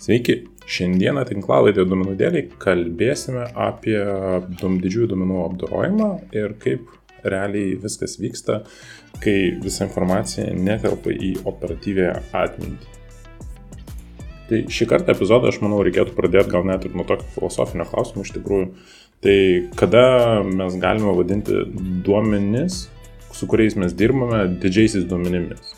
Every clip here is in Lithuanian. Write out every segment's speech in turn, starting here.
Sveiki, šiandieną tinklalaidė duomenų dėliai kalbėsime apie didžiųjų duomenų apdorojimą ir kaip realiai viskas vyksta, kai visa informacija netelpa į operatyvę atmintį. Tai šį kartą epizodą aš manau reikėtų pradėti gal net ir nuo tokio filosofinio klausimo iš tikrųjų. Tai kada mes galime vadinti duomenis, su kuriais mes dirbame, didžiaisiais duomenimis?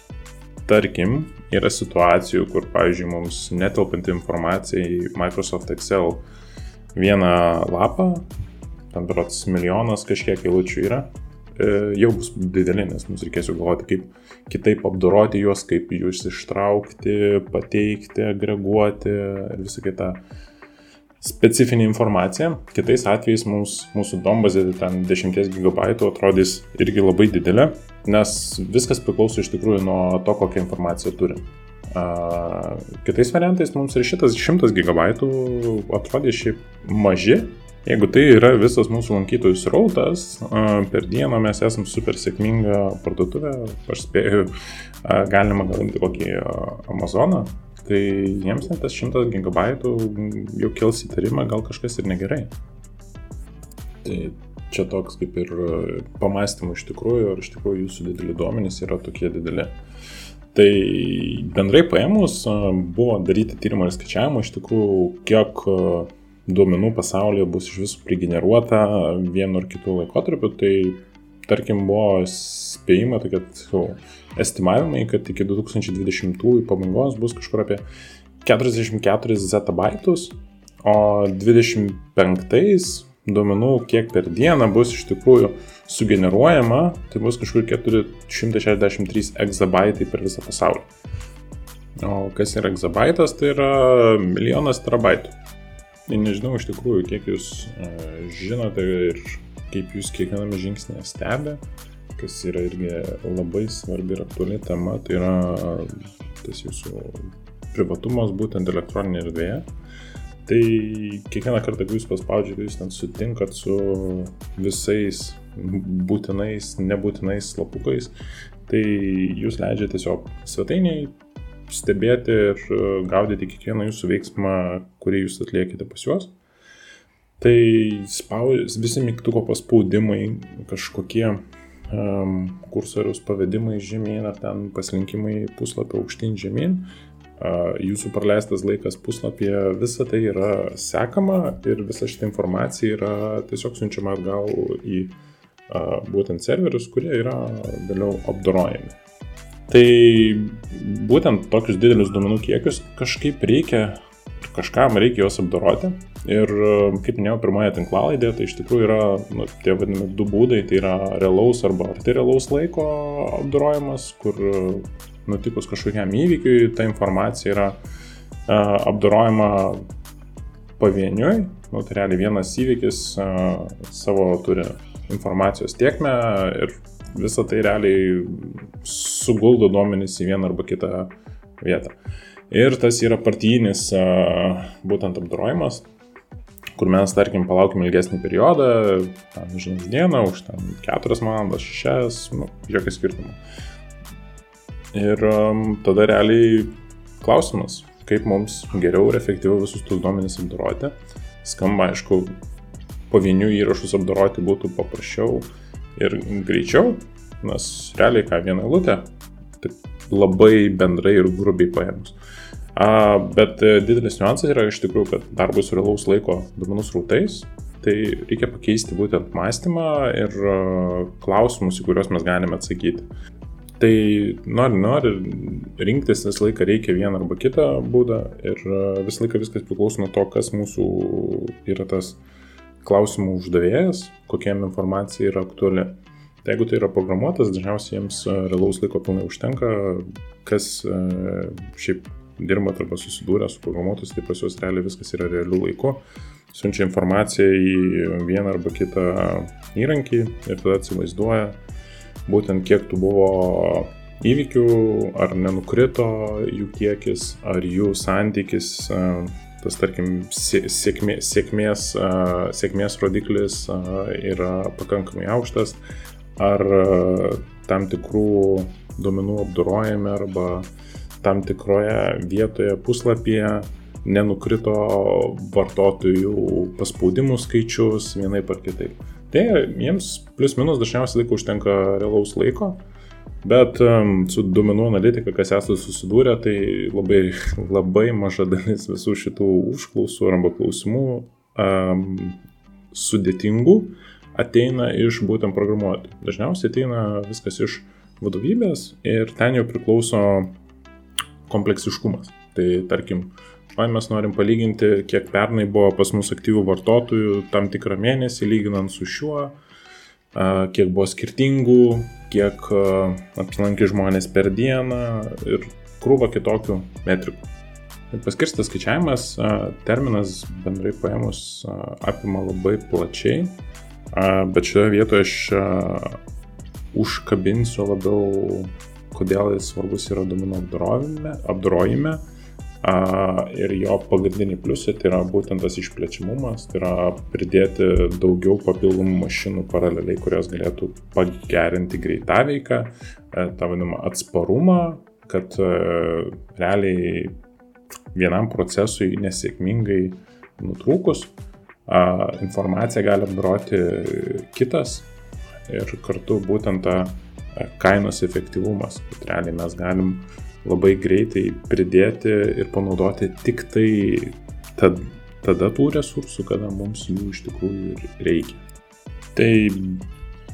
Tarkim, yra situacijų, kur, pavyzdžiui, mums netelpant informaciją į Microsoft Excel vieną lapą, tam berots milijonas kažkiek eilučių yra, e, jau bus dideli, nes mums reikės jau galvoti, kaip kitaip apdoroti juos, kaip juos ištraukti, pateikti, agreguoti ir visą kitą specifinė informacija. Kitais atvejais mums, mūsų dombazė ten 10 GB atrodys irgi labai didelė, nes viskas priklauso iš tikrųjų nuo to, kokią informaciją turim. Uh, kitais variantais mums ir šitas 100 GB atrodė šiaip maži, Jeigu tai yra visas mūsų lankytojų srautas, per dieną mes esam super sėkminga parduotuvė, aš spėju, galima galinti kokį Amazoną, tai jiems net tas 100 gigabaitų jau kils įtarimą, gal kažkas ir negerai. Tai čia toks kaip ir pamastymų iš tikrųjų, ar iš tikrųjų jūsų dideli duomenys yra tokie dideli. Tai bendrai paėmus buvo daryti tyrimą ir skaičiavimą iš tikrųjų, kiek duomenų pasaulyje bus iš visų prigeneruota vienu ar kitu laikotarpiu, tai tarkim buvo spėjimai, tokie estimavimai, kad iki 2020 pabaigos bus kažkur apie 44 zetabaitus, o 25 duomenų, kiek per dieną bus iš tikrųjų sugeneruojama, tai bus kažkur 463 egzabaitai per visą pasaulį. O kas yra egzabaitas, tai yra milijonas terabaitų. Tai nežinau iš tikrųjų, kiek jūs uh, žinote ir kaip jūs kiekviename žingsnėje stebė, kas yra irgi labai svarbi ir aktuali tema, tai yra tas jūsų privatumas būtent elektroninėje erdvėje. Tai kiekvieną kartą, kai jūs paspaudžiate, jūs ten sutinkat su visais būtinais, nebūtinais slapukais, tai jūs leidžiate tiesiog svetainiai stebėti ir gaudyti kiekvieną jūsų veiksmą, kurį jūs atliekite pas juos. Tai spaus, visi mygtuko paspaudimai, kažkokie kursorius pavedimai žemyn ar ten paslinkimai puslapio aukštyn žemyn, jūsų praleistas laikas puslapyje, visa tai yra sekama ir visa šita informacija yra tiesiog siunčiama atgal į būtent serverius, kurie yra vėliau apdorojami. Tai būtent tokius didelius duomenų kiekius kažkaip reikia, kažkam reikia juos apdoroti. Ir kaip minėjau, pirmoje tinklalaidėje, tai iš tikrųjų yra nu, tie vadinami du būdai, tai yra realaus arba arti realaus laiko apdorojimas, kur nutikus kažkokiam įvykiui ta informacija yra uh, apdorojama pavieniui, nu, tai realiai vienas įvykis uh, savo turi informacijos tiekmę ir visą tai realiai suguldo duomenys į vieną arba kitą vietą. Ir tas yra partijinis būtent apdorojimas, kur mes, tarkim, palaukim ilgesnį periodą, tam, nežinau, dieną, už ten 4 valandas, 6, nu, jokio skirtumo. Ir um, tada realiai klausimas, kaip mums geriau ir efektyviau visus tus duomenys apdoroti. Skamba, aišku, pavienių įrašus apdoroti būtų paprasčiau, ir greičiau, nes realiai ką vieną eilutę, tai labai bendrai ir grubiai paėmus. A, bet e, didelis niuansas yra iš tikrųjų, kad darbui su realaus laiko duomenų srautais, tai reikia pakeisti būtent mąstymą ir e, klausimus, į kuriuos mes galime atsakyti. Tai nori, nori, rinktis visą laiką reikia vieną arba kitą būdą ir e, visą laiką viskas priklauso nuo to, kas mūsų yra tas klausimų uždavėjas, kokiem informacija yra aktuali. Tai jeigu tai yra programuotas, dažniausiai jiems realaus laiko pilnai užtenka, kas šiaip dirba arba susidūrė su programuotojais, tai pas juos realiai viskas yra realių laiku, siunčia informaciją į vieną arba kitą įrankį ir tada atsivaizduoja būtent kiek tų buvo įvykių, ar nenukrito jų kiekis, ar jų santykis tas, tarkim, sėkmė, sėkmės, sėkmės rodiklis yra pakankamai aukštas, ar tam tikrų duomenų apdorojame arba tam tikroje vietoje puslapyje nenukrito vartotojų paspaudimų skaičius vienaip ar kitaip. Tai jiems plus minus dažniausiai laiko užtenka realaus laiko, bet um, su duomenų analitika, kas esate susidūrę, tai labai, labai maža dalis visų šitų užklausų arba klausimų um, sudėtingų ateina iš būtent programuotojų. Dažniausiai ateina viskas iš vadovybės ir ten jau priklauso kompleksiškumas. Tai tarkim, man mes norim palyginti, kiek pernai buvo pas mus aktyvių vartotojų tam tikrą mėnesį, lyginant su šiuo, kiek buvo skirtingų, kiek apsilankė žmonės per dieną ir krūva kitokių metrikų. Paskirstas skaičiavimas, terminas bendrai paėmus apima labai plačiai, bet šioje vietoje aš užkabinsiu labiau, kodėl jis svarbus yra duomenų apdorojime ir jo pagrindiniai pliusai tai yra būtent tas išplečiamumas, tai yra pridėti daugiau papildomų mašinų paraleliai, kurios galėtų pagerinti greitaveiką, e, tą vadinamą atsparumą, kad e, realiai vienam procesui nesėkmingai nutrūkus informaciją gali apdoroti kitas. Ir kartu būtent e, kainos efektyvumas, kad realiai mes galim labai greitai pridėti ir panaudoti tik tai tad, tada tų resursų, kada mums jų iš tikrųjų reikia. Tai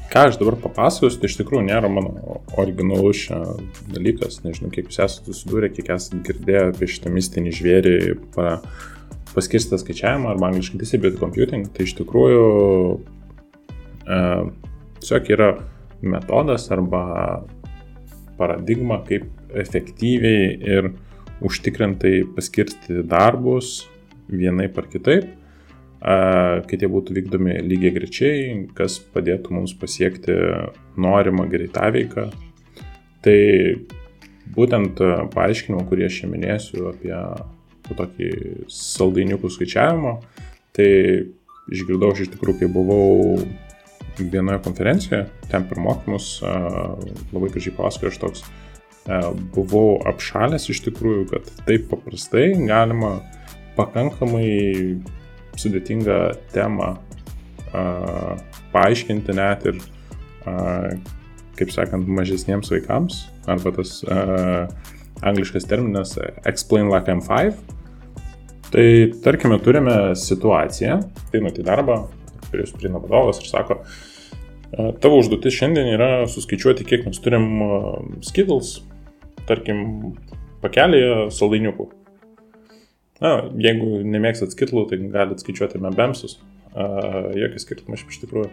ką aš dabar papasakosiu, tai iš tikrųjų nėra mano originalus dalykas, nežinau, kiek jūs esate susidūrę, kiek esate girdėję apie šitą mistinį žvėrį pa, paskirstą skaičiavimą arba angliškai distributed computing, tai iš tikrųjų e, tiesiog yra metodas arba paradigma, kaip efektyviai ir užtikrintai paskirsti darbus vienaip ar kitaip, kad jie būtų vykdomi lygiai grečiai, kas padėtų mums pasiekti norimą greitaveiką. Tai būtent paaiškinimą, kurį aš čia minėsiu apie tokį saldainiukų skaičiavimą, tai išgirdau aš iš tikrųjų, kai buvau vienoje konferencijoje, ten per mokymus, labai gražiai pasakoju, aš toks buvau apšalęs iš tikrųjų, kad taip paprastai galima pakankamai sudėtingą temą paaiškinti net ir, kaip sakant, mažesniems vaikams, arba tas angliškas terminas explain like I'm 5. Tai tarkime, turime situaciją, tai nuti darbą, jūsų prieina vadovas ir sako, tavo užduotis šiandien yra suskaičiuoti, kiek mes turim skittles, tarkim, pakelėje saldainiukų. Na, jeigu nemėgstat skitlų, tai galite skaičiuoti membemsus. Jokio skirtumo iš tikrųjų.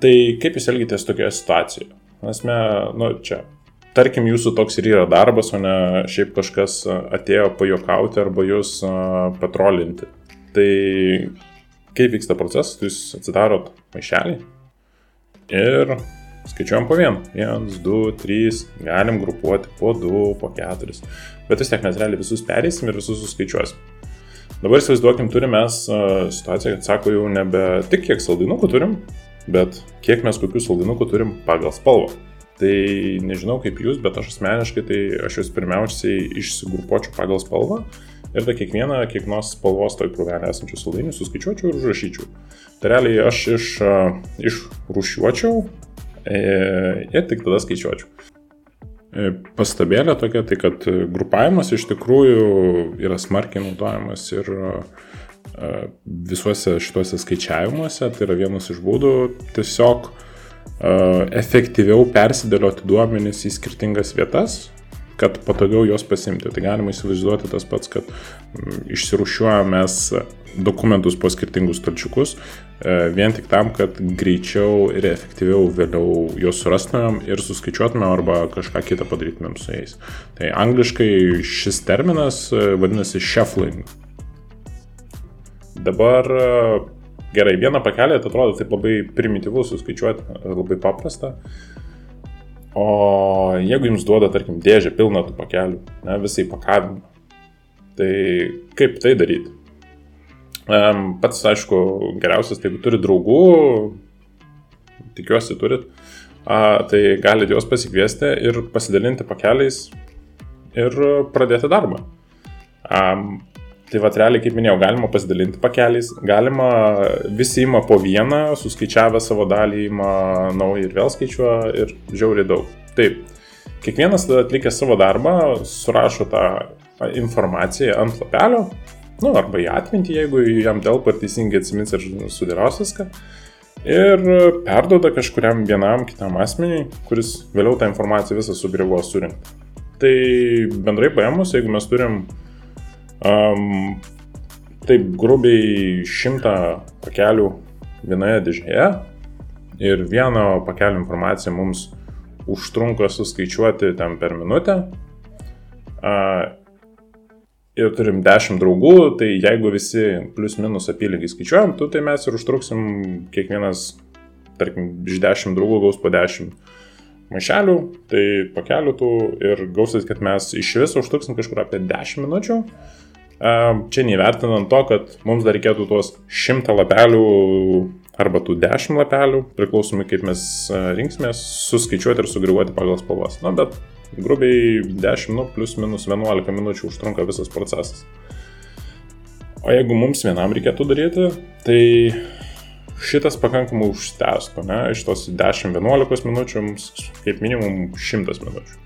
Tai kaip jūs elgitės tokioje situacijoje? Nes mes, nu, čia, tarkim, jūsų toks ir yra darbas, o ne šiaip kažkas atėjo pajokauti arba jūs patrolinti. Tai kaip vyksta procesas, jūs atsidarot maišelį ir skaičiuojam po vieną. Vienas, du, trys, galim grupuoti po du, po keturis. Bet vis tiek mes realiai visus perėsim ir visus suskaičiuosim. Dabar įsivaizduokim, turime mes situaciją, kad sako jau nebe tik kiek saldinukų turim, bet kiek mes kokių saldinukų turim pagal spalvą. Tai nežinau kaip jūs, bet aš asmeniškai tai aš jūs pirmiausiai išsigrupuočiau pagal spalvą ir tada kiekvieną, kiekvienos spalvos toj krūvelė esančių saldainių suskaičiuočiau ir užrašyčiau. Tai realiai aš iš, uh, išrušiuočiau E, ir tik tada skaičiuočiau. E, pastabėlė tokia, tai kad grupavimas iš tikrųjų yra smarkiai naudojamas ir e, visuose šituose skaičiavimuose, tai yra vienas iš būdų tiesiog efektyviau persidėlioti duomenis į skirtingas vietas, kad patogiau juos pasimti. Tai galima įsivaizduoti tas pats, kad išsirušiuojame mes dokumentus po skirtingus stalčiukus, e, vien tik tam, kad greičiau ir efektyviau vėliau juos surastumėm ir suskaičiuotumėm arba kažką kitą padarytumėm su jais. Tai angliškai šis terminas e, vadinasi shuffling. Dabar e, gerai, vieną pakelį tai atrodo taip labai primityvu suskaičiuoti, labai paprasta. O jeigu jums duoda, tarkim, dėžę pilną tų pakelių, ne, visai pakavimą, tai kaip tai daryti? Pats, aišku, geriausias, tai jeigu turi draugų, tikiuosi turit, tai galite juos pasikviesti ir pasidalinti pakeliais ir pradėti darbą. Tai va, realiai, kaip minėjau, galima pasidalinti pakeliais, galima visi ima po vieną, suskaičiavę savo dalį, ima naują ir vėl skaičiuoja ir žiauriai daug. Taip, kiekvienas tada atlikęs savo darbą, surašo tą informaciją ant lapelio, nu, arba į atmintį, jeigu jam telpa ir teisingai atsimins ir sudėlios viską. Ir perdoda kažkuriam vienam kitam asmeniui, kuris vėliau tą informaciją visą sugriuvo surinkti. Tai bendrai paėmus, jeigu mes turim Um, taip, grubiai šimtą pakelių vienoje dėžėje ir vieno pakelio informacija mums užtrunka suskaičiuoti ten per minutę. Uh, ir turim 10 draugų, tai jeigu visi plus minus apylygiai skaičiuojam, tu, tai mes ir užtruksim kiekvienas, tarkim, iš 10 draugų gaus po 10 maišelių, tai pakelių tų ir gausis, kad mes iš viso užtruksim kažkur apie 10 minučių. Uh, Čia neįvertinant to, kad mums dar reikėtų tuos šimtą lapelių arba tų dešimt lapelių, priklausomai kaip mes rinksimės, suskaičiuoti ir sugriuoti pagal spalvas. Na, bet grubiai 10, nu, plus minus 11 minučių užtrunka visas procesas. O jeigu mums vienam reikėtų daryti, tai šitas pakankamai užtęstų, ne? Iš tos 10-11 minučių mums kaip minimum 100 minučių.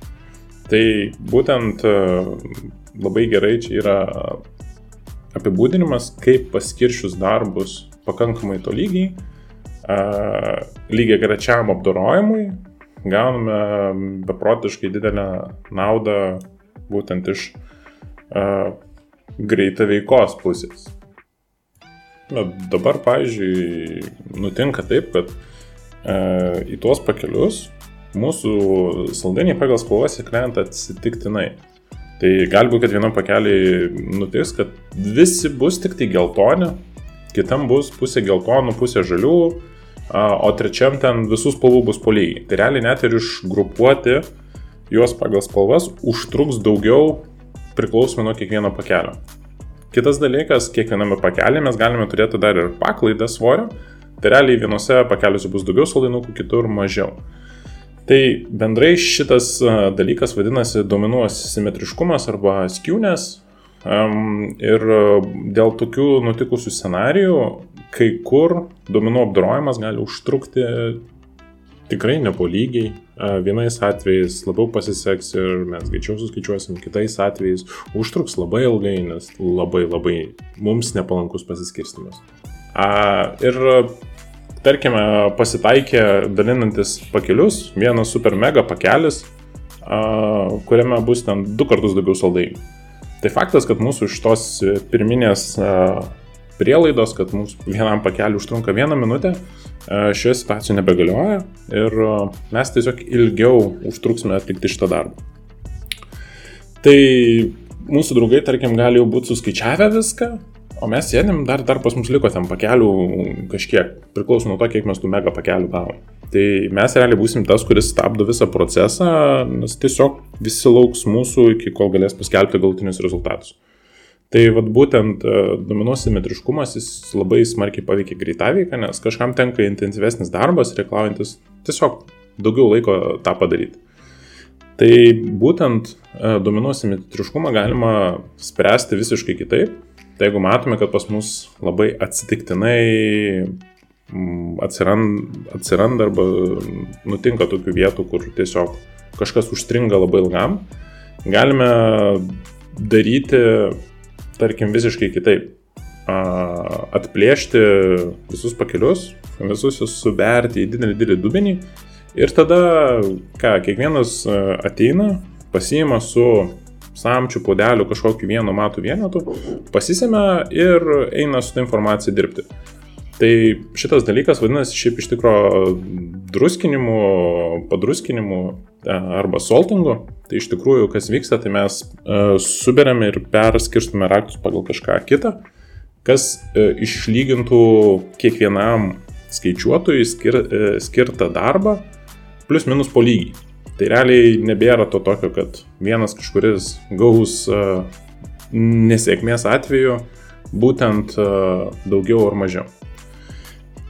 Tai būtent labai gerai čia yra apibūdinimas, kaip paskiršius darbus pakankamai tolygiai, lygiai grečiam apdorojimui, gauname beprotiškai didelę naudą būtent iš greita veikos pusės. Bet dabar, pavyzdžiui, nutinka taip, kad e, į tuos pakelius mūsų saldainiai pagal spalvas įkrenta atsitiktinai. Tai gali būti, kad vienam pakeliai nutiks, kad visi bus tik tai geltoni, kitam bus pusė geltonų, pusė žalių, o trečiam ten visų spalvų bus po lygiai. Tai realiai net ir išgrupuoti juos pagal spalvas užtruks daugiau priklausomai nuo kiekvieno pakelio. Kitas dalykas, kiekviename pakelį mes galime turėti dar ir paklaidą svorio, tai realiai vienose pakeliuose bus daugiau saldainukų, kitur mažiau. Tai bendrai šitas dalykas vadinasi duomenų asimetriškumas arba skiūnės. Ir dėl tokių nutikusių scenarijų, kai kur duomenų apdorojimas gali užtrukti tikrai nepolygiai. Vienais atvejais labiau pasiseks ir mes greičiau suskaičiuosim, kitais atvejais užtruks labai ilgai, nes labai labai mums nepalankus pasiskirstimas. Ir tarkime, pasitaikė dalinantis pakelius, vienas super mega pakelis, kuriame bus ten du kartus daugiau saldainių. Tai faktas, kad mūsų iš tos pirminės prielaidos, kad mums vienam pakeliu užtrunka vieną minutę, šioje situacijoje nebegalioja ir mes tiesiog ilgiau užtruksime atlikti šitą darbą. Tai mūsų draugai, tarkim, gali jau būti suskaičiavę viską, O mes sėdim, dar, dar pas mus liko ten pakelių kažkiek, priklauso nuo to, kiek mes tų mega pakelių gavom. Tai mes realiai būsim tas, kuris stabdo visą procesą, nes tiesiog visi lauks mūsų, iki kol galės paskelbti galtinius rezultatus. Tai vad būtent e, duomenų simetriškumas jis labai smarkiai paveikia greitaveiką, nes kažkam tenka intensyvesnis darbas, reikalaujantis tiesiog daugiau laiko tą padaryti. Tai būtent e, duomenų simetriškumą galima spręsti visiškai kitaip Tai jeigu matome, kad pas mus labai atsitiktinai atsiranda, atsiranda arba nutinka tokių vietų, kur tiesiog kažkas užstringa labai ilgam, galime daryti, tarkim, visiškai kitaip. Atplėšti visus pakelius, visus juos suberti į didelį, didelį dubenį ir tada, ką, kiekvienas ateina, pasiima su samčių, podelių, kažkokiu vienu matų vienetu, pasisėmė ir eina su tą informacija dirbti. Tai šitas dalykas vadinasi šiaip iš tikro druskinimu, padruskinimu e, arba soltingu. Tai iš tikrųjų, kas vyksta, tai mes uh, suberiame ir perskirstume raktus pagal kažką kitą, kas išlygintų kiekvienam skaičiuotojui skir, skirtą darbą plus minus po lygiai. Tai realiai nebėra to tokio, kad vienas kažkuris gaus uh, nesėkmės atveju būtent uh, daugiau ar mažiau.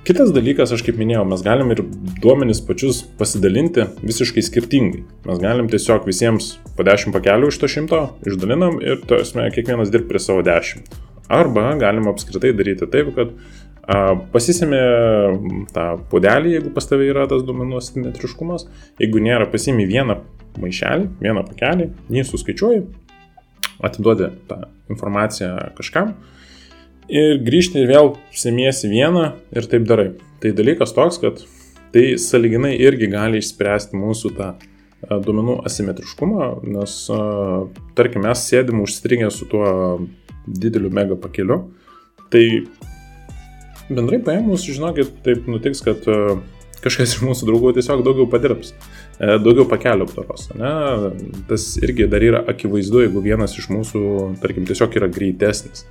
Kitas dalykas, aš kaip minėjau, mes galim ir duomenis pačius pasidalinti visiškai skirtingai. Mes galim tiesiog visiems po 10 pakelių iš to šimto išdalinam ir, esmė, kiekvienas dirb prie savo 10. Arba galima apskritai daryti taip, kad pasisėmė tą puodelį, jeigu pas tavai yra tas duomenų asimetriškumas, jeigu nėra, pasimi vieną maišelį, vieną pakelį, jį suskaičiuoji, atiduodi tą informaciją kažkam ir grįžti ir vėl semiesi vieną ir taip darai. Tai dalykas toks, kad tai saliginai irgi gali išspręsti mūsų tą duomenų asimetriškumą, nes, tarkim, mes sėdim užstrigę su tuo dideliu mega pakeliu, tai bendrai paėmus, žinokit, taip nutiks, kad kažkas iš mūsų draugų tiesiog daugiau padirbs, e, daugiau pakelio aptaros. Ne? Tas irgi dar yra akivaizdu, jeigu vienas iš mūsų, tarkim, tiesiog yra greitesnis.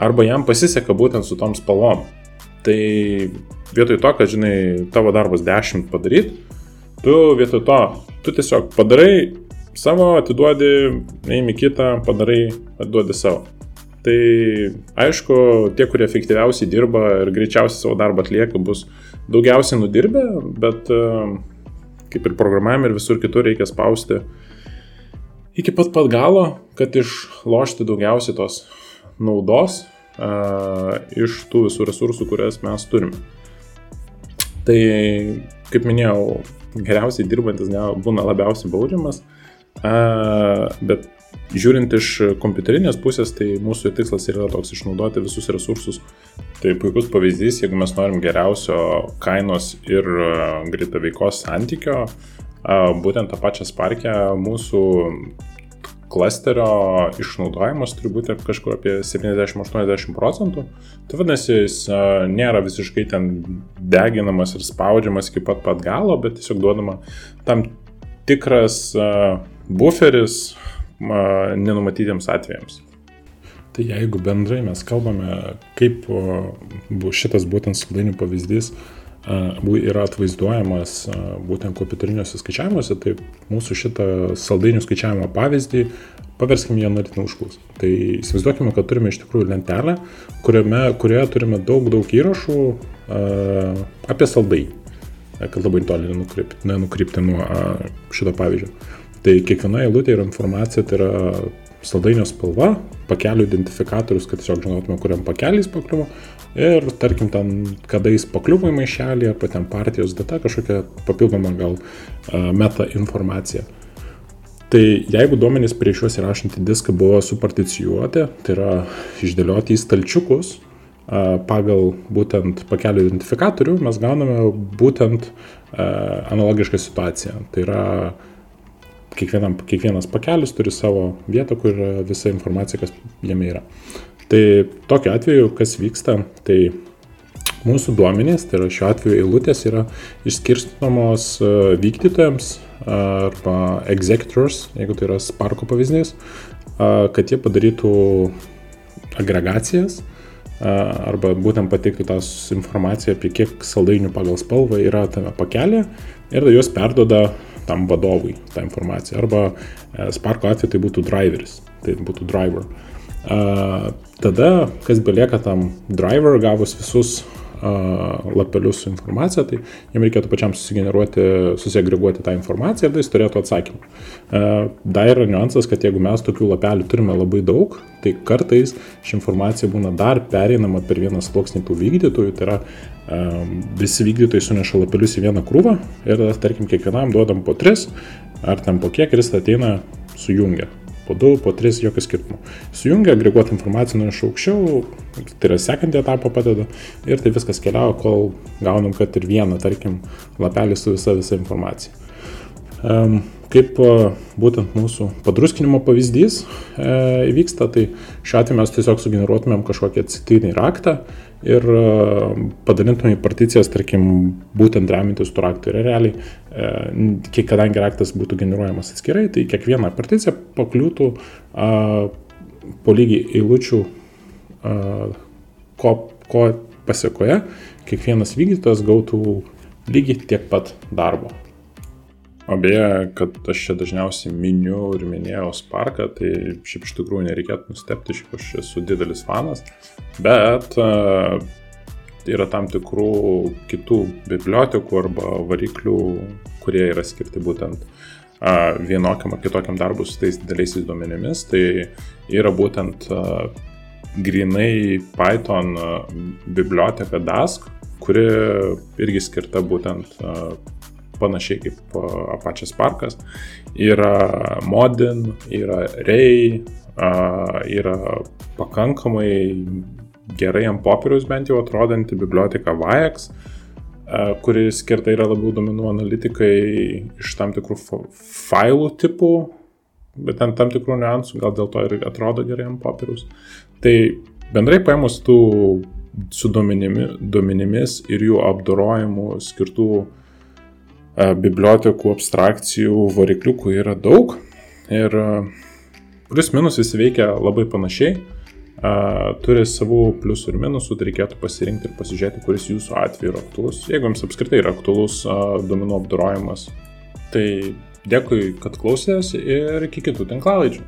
Arba jam pasiseka būtent su tom spalvom. Tai vietoj to, kad, žinai, tavo darbas 10 padaryti, tu vietoj to, tu tiesiog padarai savo, atiduodi, eimi kitą, padarai, atiduodi savo. Tai aišku, tie, kurie efektyviausiai dirba ir greičiausiai savo darbą atlieka, bus daugiausiai nudirbę, bet e, kaip ir programavime ir visur kitur reikia spausti iki pat pat galo, kad išlošti daugiausiai tos naudos uh, iš tų visų resursų, kurias mes turime. Tai, kaip minėjau, geriausiai dirbantis būna labiausiai baudžiamas, uh, bet Žiūrint iš kompiuterinės pusės, tai mūsų tikslas yra toks išnaudoti visus resursus. Tai puikus pavyzdys, jeigu mes norim geriausio kainos ir e, greito veikos santykio, būtent tą pačią sparkę mūsų klasterio išnaudojimas turi būti kažkur apie 70-80 procentų. Tai vadinasi, jis nėra visiškai ten deginamas ir spaudžiamas iki pat pat galo, bet tiesiog duodama tam tikras buferis nenumatytiems atvejams. Tai jeigu bendrai mes kalbame, kaip šitas būtent saldainių pavyzdys yra atvaizduojamas būtent kompiuteriniuose skaičiavimuose, tai mūsų šitą saldainių skaičiavimo pavyzdį paverskime jį analitinį užklausą. Tai įsivaizduokime, kad turime iš tikrųjų lentelę, kuriame, kurioje turime daug, daug įrašų apie saldainį, kad labai toli nenukrypti nuo šito pavyzdžio. Tai kiekviena eilutė yra informacija, tai yra saldainio spalva, pakelių identifikatorius, kad tiesiog žinotume, kuriam pakeliais pakliuvo ir tarkim ten, kada jis pakliuvo į maišelį, arba ten partijos data, kažkokia papildoma gal meta informacija. Tai jeigu duomenys prieš juos įrašant į diską buvo suparticijuoti, tai yra išdėlioti į stalčiukus pagal būtent pakelio identifikatorių, mes gauname būtent analogišką situaciją. Tai yra kiekvienam, kiekvienas pakelis turi savo vietą, kur visa informacija, kas jame yra. Tai tokiu atveju, kas vyksta, tai mūsų duomenys, tai yra šiuo atveju eilutės, yra išskirstomos e, vykdytojams arba executors, jeigu tai yra Sparko pavyzdys, kad jie padarytų agregacijas arba būtent pateiktų tą informaciją apie kiek saldainių pagal spalvą yra tame pakelė ir juos perdoda tam vadovui tą informaciją. Arba e, Sparko atveju tai būtų driveris, tai būtų driver. Tada, kas belieka tam driver, gavus visus lapelius su informacija, tai jam reikėtų pačiam susigeneruoti, susiagreguoti tą informaciją ir tai jis turėtų atsakymą. Dar yra niuansas, kad jeigu mes tokių lapelių turime labai daug, tai kartais ši informacija būna dar pereinama per vieną sluoksnį tų vykdytojų, tai yra visi vykdytojai suneša lapelius į vieną krūvą ir, tarkim, kiekvienam duodam po tris, ar ten po kiek ir jis ateina sujungia po 2, po 3, jokio skirtumo. Sujungia, agreguoti informaciją nuo iš aukščiau, tai yra sekantį etapą padeda ir tai viskas keliauja, kol gaunam, kad ir vieną, tarkim, lapelį su visa visa informacija. Kaip būtent mūsų padruskinimo pavyzdys e, įvyksta, tai šiuo atveju mes tiesiog sugeneruotumėm kažkokį atsitiktinį raktą ir e, padalintumėm į particijas, tarkim, būtent remintis tų raktų. Ir realiai, e, kadangi raktas būtų generuojamas atskirai, tai kiekviena particija pakliūtų po lygiai eilučių, ko, ko pasiekoje kiekvienas vykdytojas gautų lygiai tiek pat darbo. O beje, kad aš čia dažniausiai miniu ir minėjau Sparką, tai šiaip iš tikrųjų nereikėtų nustepti, šiaip aš esu didelis fanas, bet uh, yra tam tikrų kitų bibliotekų arba variklių, kurie yra skirti būtent uh, vienokiam ar kitokiam darbui su tais dideliaisiais duomenimis. Tai yra būtent uh, grinai Python biblioteka Dask, kuri irgi skirta būtent panašiai kaip Apache Sparkas. Yra Modin, yra Ray, yra pakankamai gerai ant popieriaus bent jau atrodanti biblioteka Vajax, kuri skirta yra labiau domenų analitikai iš tam tikrų failų tipų, bet ten tam tikrų niuansų, gal dėl to ir atrodo gerai ant popieriaus. Tai bendrai paėmus tų su duomenimi, duomenimis ir jų apdorojimu skirtų bibliotekų, abstrakcijų, varikliukų yra daug ir plius minus visi veikia labai panašiai, turi savų pliusų ir minusų, tai reikėtų pasirinkti ir pasižiūrėti, kuris jūsų atveju yra aktuolus. Jeigu jums apskritai yra aktuolus duomenų apdorojimas, tai dėkui, kad klausėtės ir iki kitų tinklalaidžių.